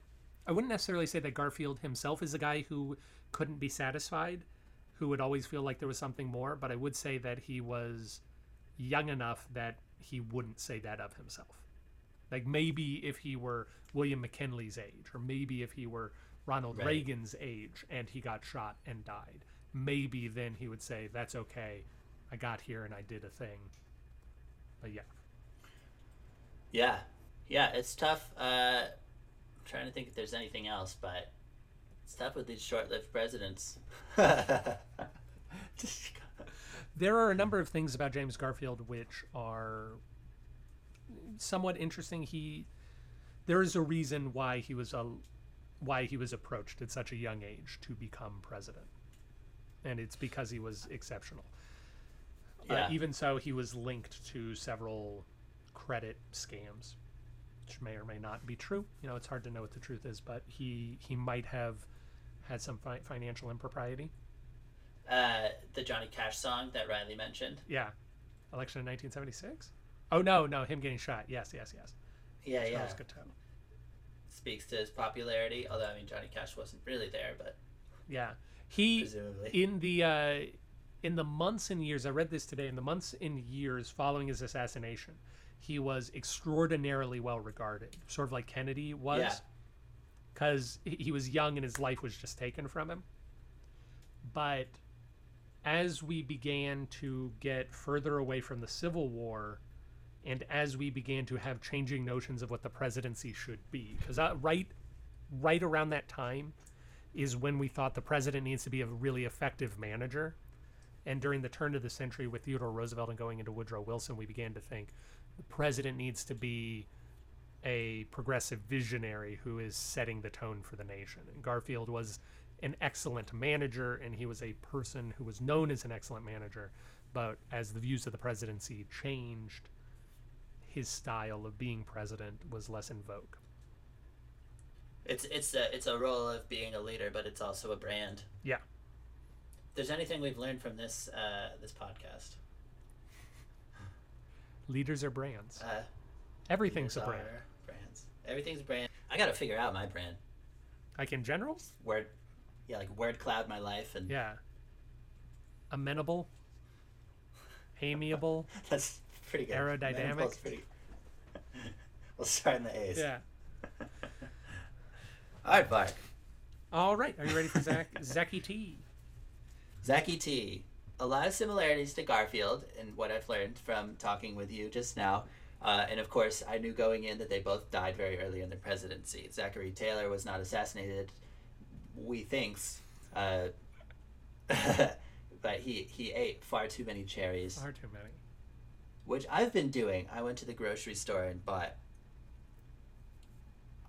I wouldn't necessarily say that Garfield himself is a guy who couldn't be satisfied, who would always feel like there was something more. But I would say that he was young enough that he wouldn't say that of himself. Like maybe if he were William McKinley's age, or maybe if he were Ronald Right. Reagan's age and he got shot and died, maybe then he would say, "That's okay. I got here and I did a thing." But yeah, Yeah, yeah, it's tough. Uh, I'm trying to think if there's anything else, but it's tough with these short-lived presidents. There are a number of things about James Garfield which are somewhat interesting. He there is a reason why he was a why he was approached at such a young age to become president, and it's because he was exceptional. Yeah. Uh, even so, he was linked to several credit scams, which may or may not be true. You know, it's hard to know what the truth is, but he he might have had some fi- financial impropriety. uh, the Johnny Cash song that Riley mentioned. Yeah, election in 1976. Oh no, no, him getting shot. Yes, yes, yes. Yeah, That yeah. good too. Speaks to his popularity. Although I mean, Johnny Cash wasn't really there, but Yeah, he presumably. in the uh, in the months and years. I read this today. In the months and years following his assassination, he was extraordinarily well regarded, sort of like Kennedy was, Yeah. because he was young and his life was just taken from him. But as we began to get further away from the Civil War, and as we began to have changing notions of what the presidency should be, because uh, right, right around that time, is when we thought the president needs to be a really effective manager. And during the turn of the century with Theodore Roosevelt and going into Woodrow Wilson, we began to think the president needs to be a progressive visionary who is setting the tone for the nation. And Garfield was an excellent manager, and he was a person who was known as an excellent manager. But as the views of the presidency changed, his style of being president was less in vogue. It's it's a it's a role of being a leader, but it's also a brand. Yeah. If there's anything we've learned from this uh, this podcast, Leaders are brands. uh, Everything's a brand. Brands. Everything's a brand. I got to figure out my brand. Like in general? Word, yeah, like word cloud my life, and Yeah. Amenable, amiable. that's pretty good. Aerodynamic. Pretty... we'll start in the A's. Yeah. All right, Bark. All right. Are you ready for Zach? Zachy T. Zachy T. A lot of similarities to Garfield and what I've learned from talking with you just now. Uh, and of course, I knew going in that they both died very early in their presidency. Zachary Taylor was not assassinated, we thinks, uh, but he, he ate far too many cherries, Far too many. which I've been doing. I went to the grocery store and bought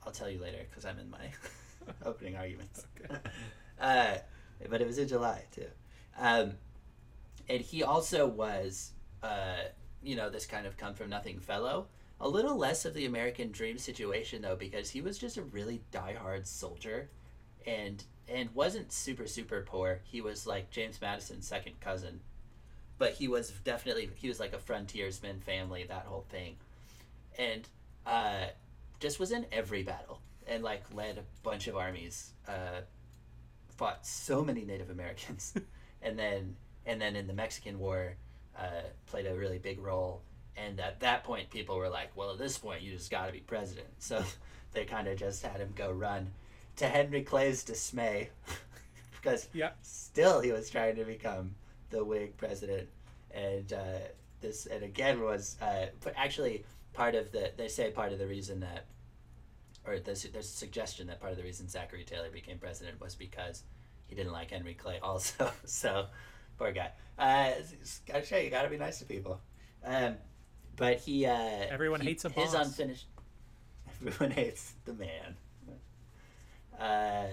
I'll tell you later because I'm in my opening arguments. uh, but it was in July too, um, and he also was, uh, you know, this kind of come from nothing fellow. A little less of the American dream situation though, because he was just a really diehard soldier, and and wasn't super super poor. He was like James Madison's second cousin, but he was definitely he was like a frontiersman family, that whole thing, and uh, just was in every battle and like led a bunch of armies. Uh, fought so many Native Americans, and then and then in the Mexican War, uh, played a really big role. And at that point, people were like, "Well, at this point, you just got to be president." So they kind of just had him go run. To Henry Clay's dismay, because Yeah. still he was trying to become the Whig president, and uh, this and again was uh, actually part of the they say part of the reason that or there's, there's a suggestion that part of the reason Zachary Taylor became president was because he didn't like Henry Clay also. so, poor guy. Uh, gotta show you, gotta be nice to people. Um, but he, uh, Everyone he- hates a his unfinished. Everyone hates the man. Uh,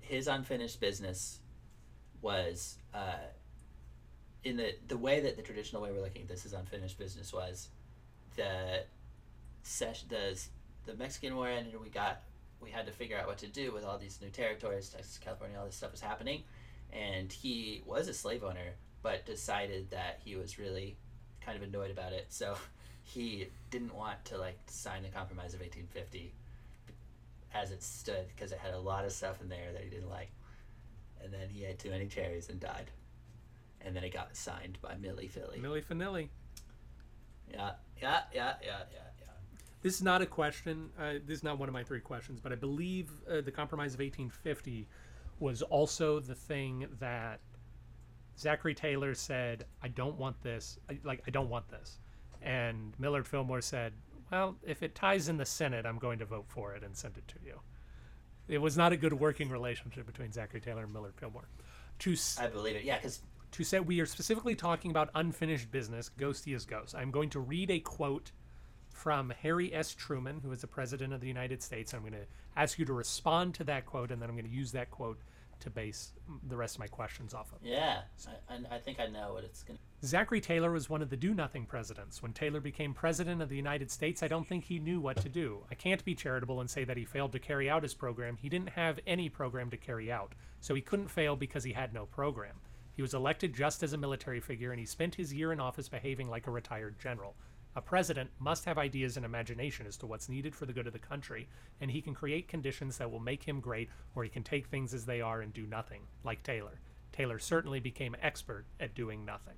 his unfinished business was uh, in the the way that the traditional way we're looking at this is unfinished business was the session the the Mexican War ended and we got we had to figure out what to do with all these new territories Texas California all this stuff was happening. And he was a slave owner but decided that he was really kind of annoyed about it. So he didn't want to like sign the compromise of 1850 as it stood because it had a lot of stuff in there that he didn't like. And then he ate too many cherries and died. And then it got signed by Millie Philly Millie Vanilli. yeah yeah yeah yeah yeah This is not a question. Uh, this is not one of my three questions, but I believe uh, the Compromise of 1850 was also the thing that Zachary Taylor said, "I don't want this. I, like, I don't want this," and Millard Fillmore said, "Well, if it ties in the Senate, I'm going to vote for it and send it to you." It was not a good working relationship between Zachary Taylor and Millard Fillmore. To s- I believe it yeah because to say we are specifically talking about unfinished business, ghosty is ghost. I'm going to read a quote from Harry S. Truman, who is the President of the United States. I'm going to ask you to respond to that quote, and then I'm going to use that quote to base the rest of my questions off of. yeah I, I, I think I know what it's gonna Zachary Taylor was one of the do nothing presidents. When Taylor became president of the United States, I don't think he knew what to do. I can't be charitable and say that he failed to carry out his program. He didn't have any program to carry out, so he couldn't fail because he had no program. He was elected just as a military figure, and he spent his year in office behaving like a retired general. A president must have ideas and imagination as to what's needed for the good of the country, and he can create conditions that will make him great, or he can take things as they are and do nothing, like Taylor. Taylor certainly became expert at doing nothing.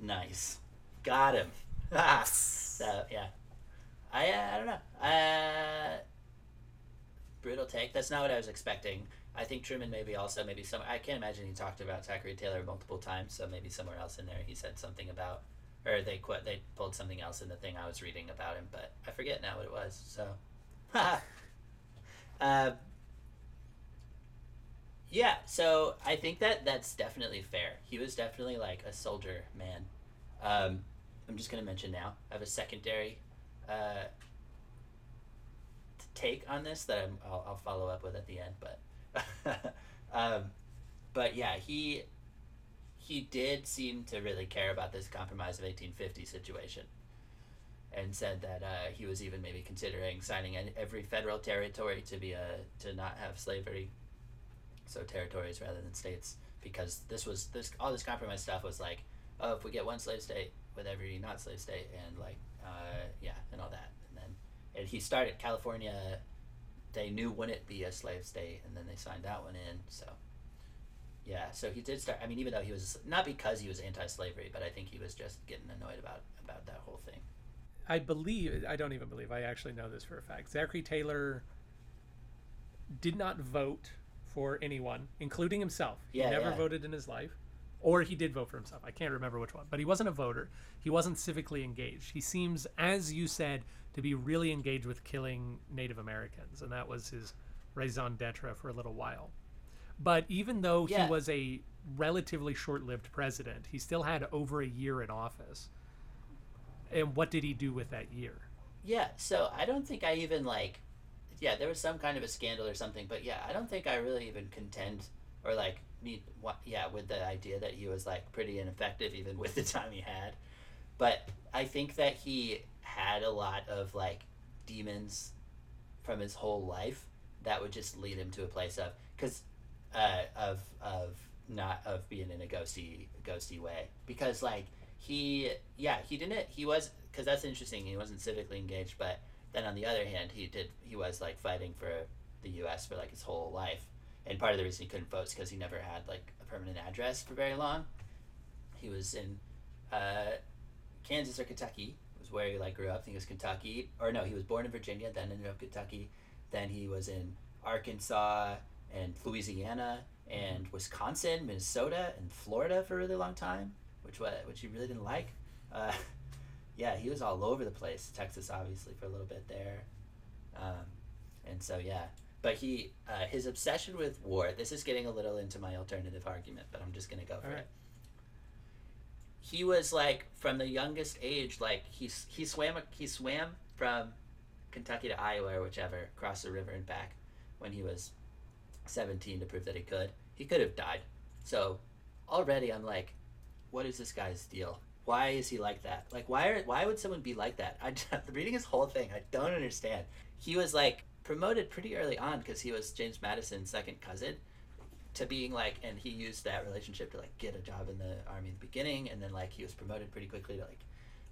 Nice. Got him. so yeah, I uh, I don't know. Uh, brutal take. That's not what I was expecting. I think Truman maybe also maybe some. I can't imagine he talked about Zachary Taylor multiple times. So maybe somewhere else in there he said something about, or they quit. They pulled something else in the thing I was reading about him, but I forget now what it was. So, um, yeah. So I think that that's definitely fair. He was definitely like a soldier man. Um, I'm just gonna mention now. I have a secondary uh, take on this that I'm, I'll, I'll follow up with at the end. But, um, but yeah, he he did seem to really care about this compromise of 1850 situation, and said that uh, he was even maybe considering signing every federal territory to be a to not have slavery, so territories rather than states, because this was this all this compromise stuff was like, oh, if we get one slave state with every not slave state, and like, uh, yeah, and all that, and then and he started California. They knew wouldn't be a slave state, and then they signed that one in. So, yeah, so he did start. I mean, even though he was not because he was anti-slavery, but I think he was just getting annoyed about about that whole thing. I believe I don't even believe I actually know this for a fact. Zachary Taylor did not vote for anyone, including himself. He Yeah, never yeah. voted in his life. Or he did vote for himself. I can't remember which one. But he wasn't a voter. He wasn't civically engaged. He seems, as you said, to be really engaged with killing Native Americans. And that was his raison d'etre for a little while. But even though Yeah. he was a relatively short lived president, he still had over a year in office. And what did he do with that year? Yeah, so I don't think I even like yeah, there was some kind of a scandal or something. But yeah, I don't think I really even contend or like need what yeah with the idea that he was like pretty ineffective even with the time he had. But I think that he had a lot of like demons from his whole life that would just lead him to a place of because uh, of of not of being in a ghosty ghosty way. Because like he yeah he didn't he was because that's interesting he wasn't civically engaged but then on the other hand he did he was like fighting for the U.S. for like his whole life. And part of the reason he couldn't vote is because he never had like a permanent address for very long. He was in uh, Kansas or Kentucky was where he like grew up. I think it was Kentucky or no he was born in Virginia then ended up Kentucky. Then he was in Arkansas and Louisiana and Wisconsin, Minnesota, and Florida for a really long time, which what which he really didn't like. Uh, yeah, he was all over the place. Texas, obviously, for a little bit there, um, and so yeah. But he uh, his obsession with war. This is getting a little into my alternative argument, but I'm just gonna go for right. it. He was like from the youngest age, like he he swam he swam from Kentucky to Iowa or whichever, across the river and back, when he was 17 to prove that he could. He could have died. So already I'm like, what is this guy's deal? Why is he like that? Like, why are why would someone be like that? I reading his whole thing, I don't understand. He was like promoted pretty early on because he was James Madison's second cousin to being like, and he used that relationship to like get a job in the army in the beginning, and then like he was promoted pretty quickly to like,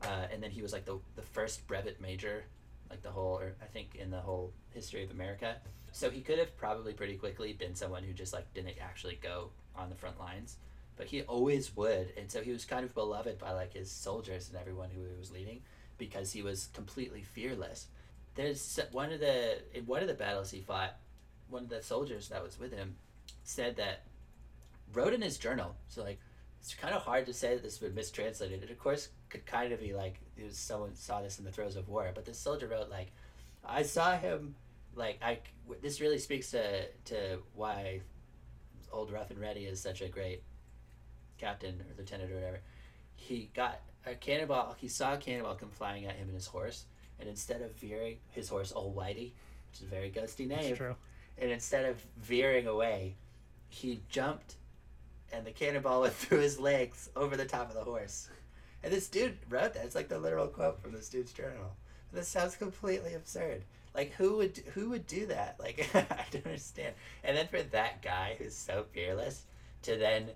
uh, and then he was like the the first brevet major, like the whole, or I think in the whole history of America. So he could have probably pretty quickly been someone who just like didn't actually go on the front lines, but he always would, and so he was kind of beloved by like his soldiers and everyone who he was leading because he was completely fearless. There's one of the in one of the battles he fought, one of the soldiers that was with him said that wrote in his journal. So like it's kind of hard to say that this been mistranslated. It of course could kind of be like it was someone saw this in the throes of war, but this soldier wrote like, I saw him like I this really speaks to to why old Rough and Ready is such a great captain or lieutenant or whatever. He got a cannonball. He saw a cannonball come flying at him and his horse, and instead of veering, his horse Old Whitey, which is a very ghosty name, true. and instead of veering away, he jumped, and the cannonball went through his legs over the top of the horse. And this dude wrote that. It's like the literal quote from this dude's journal. This sounds completely absurd. Like who would who would do that? Like I don't understand. And then for that guy who's so fearless to then,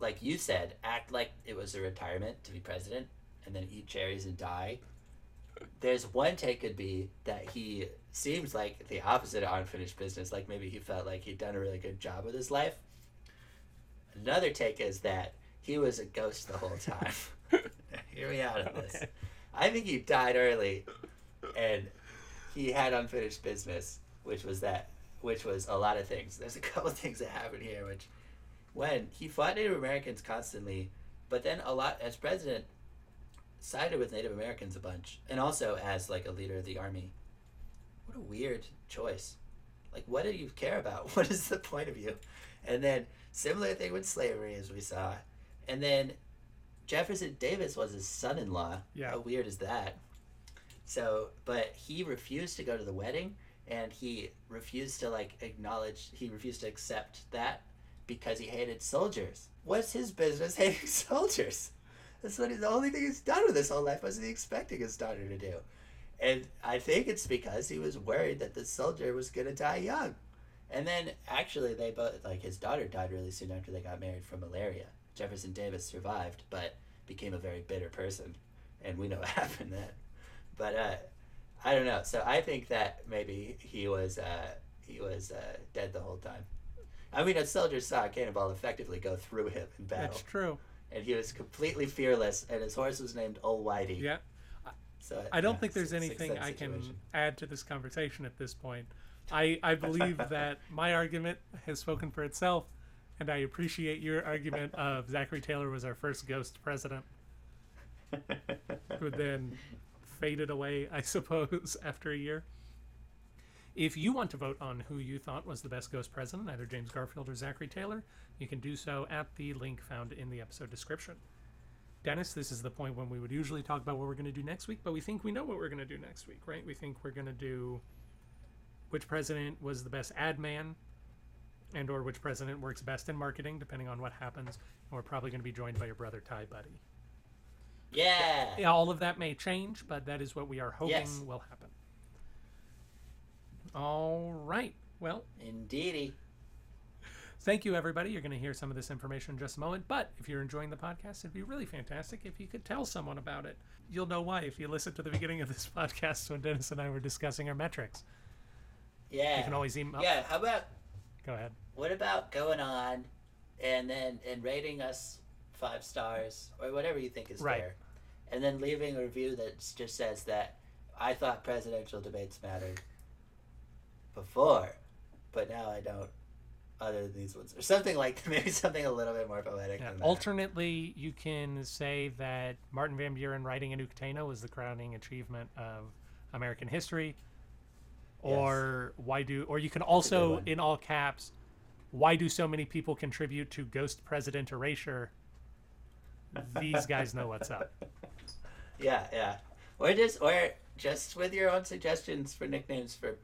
like you said, act like it was a retirement to be president, and then eat cherries and die. There's one take could be that he seems like the opposite of unfinished business. Like maybe he felt like he'd done a really good job with his life. Another take is that he was a ghost the whole time. Hear me out on this. Okay. I think he died early, and he had unfinished business, which was that, which was a lot of things. There's a couple of things that happened here, which, when he fought Native Americans constantly, but then a lot as president, sided with Native Americans a bunch, and also as like a leader of the army. What a weird choice. Like, what do you care about? What is the point of you? And then similar thing with slavery, as we saw, and then Jefferson Davis was his son-in-law. Yeah. How weird is that? So, but he refused to go to the wedding, and he refused to like acknowledge. He refused to accept that because he hated soldiers. What's his business hating soldiers? That's what he, the only thing he's done with his whole life. was he expecting his daughter to do? And I think it's because he was worried that the soldier was gonna die young. And then actually, they both like his daughter died really soon after they got married from malaria. Jefferson Davis survived, but became a very bitter person, and we know what happened then. But uh, I don't know. So I think that maybe he was uh, he was uh, dead the whole time. I mean, a soldier saw a cannonball effectively go through him in battle, That's true. and he was completely fearless. And his horse was named Old Whitey. Yeah. So I don't yeah, think there's it's a sixth anything I can situation. add to this conversation at this point. I, I believe that my argument has spoken for itself, and I appreciate your argument of Zachary Taylor was our first ghost president, who then faded away, I suppose, after a year. If you want to vote on who you thought was the best ghost president, either James Garfield or Zachary Taylor, you can do so at the link found in the episode description. Dennis, this is the point when we would usually talk about what we're going to do next week, but we think we know what we're going to do next week, right? We think we're going to do which president was the best ad man and or which president works best in marketing, depending on what happens. And we're probably going to be joined by your brother Ty Buddy. Yeah. Yeah, all of that may change, but that is what we are hoping Yes. will happen. All right. Well, Indeedy. thank you, everybody. You're going to hear some of this information in just a moment. But if you're enjoying the podcast, it'd be really fantastic if you could tell someone about it. You'll know why if you listen to the beginning of this podcast when Dennis and I were discussing our metrics. Yeah. You can always email. Yeah. How about Go ahead. What about going on and then and rating us five stars or whatever you think is Right. fair, and then leaving a review that just says that I thought presidential debates mattered before, but now I don't. Other than these ones, or something like maybe something a little bit more poetic Yeah. than that. Alternately, you can say that Martin Van Buren writing a new Nuctano was the crowning achievement of American history. Or why do or you can also in all caps why do so many people contribute to ghost president erasure? These guys know what's up. Yeah, yeah. Or just or just with your own suggestions for nicknames for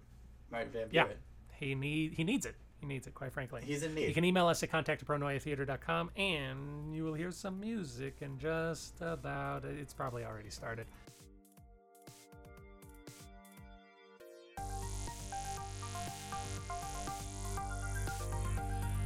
Martin Van Buren. Yeah. He need he needs it. He needs it quite frankly. He's in need. You can email us at contact at and you will hear some music and just about it's probably already started.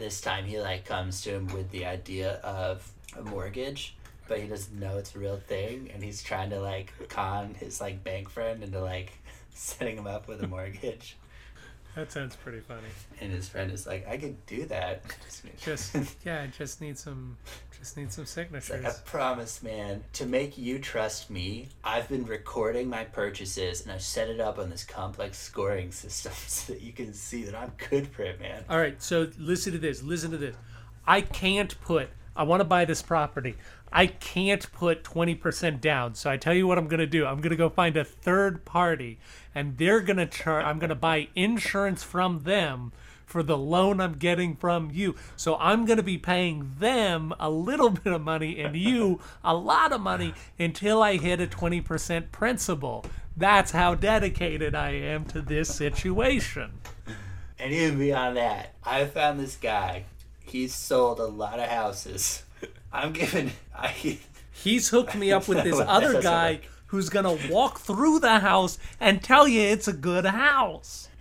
This time he like comes to him with the idea of a mortgage, but he doesn't know it's a real thing, and he's trying to like con his like bank friend into like setting him up with a mortgage. That sounds pretty funny. And his friend is like, I could do that. Just yeah, just need some just need some It's like, signatures. I promise, man, to make you trust me, I've been recording my purchases and I've set it up on this complex scoring system so that you can see that I'm good for it, man. All right, so listen to this. Listen to this. I can't put. I want to buy this property. I can't put 20% down. So I tell you what I'm going to do. I'm going to go find a third party and they're going to I'm going to buy insurance from them for the loan I'm getting from you. So I'm going to be paying them a little bit of money and you a lot of money until I hit a 20% principal. That's how dedicated I am to this situation. And even beyond that, I found this guy. He's sold a lot of houses. I'm giving. I, He's hooked me up with this other guy who's gonna walk through the house and tell you it's a good house.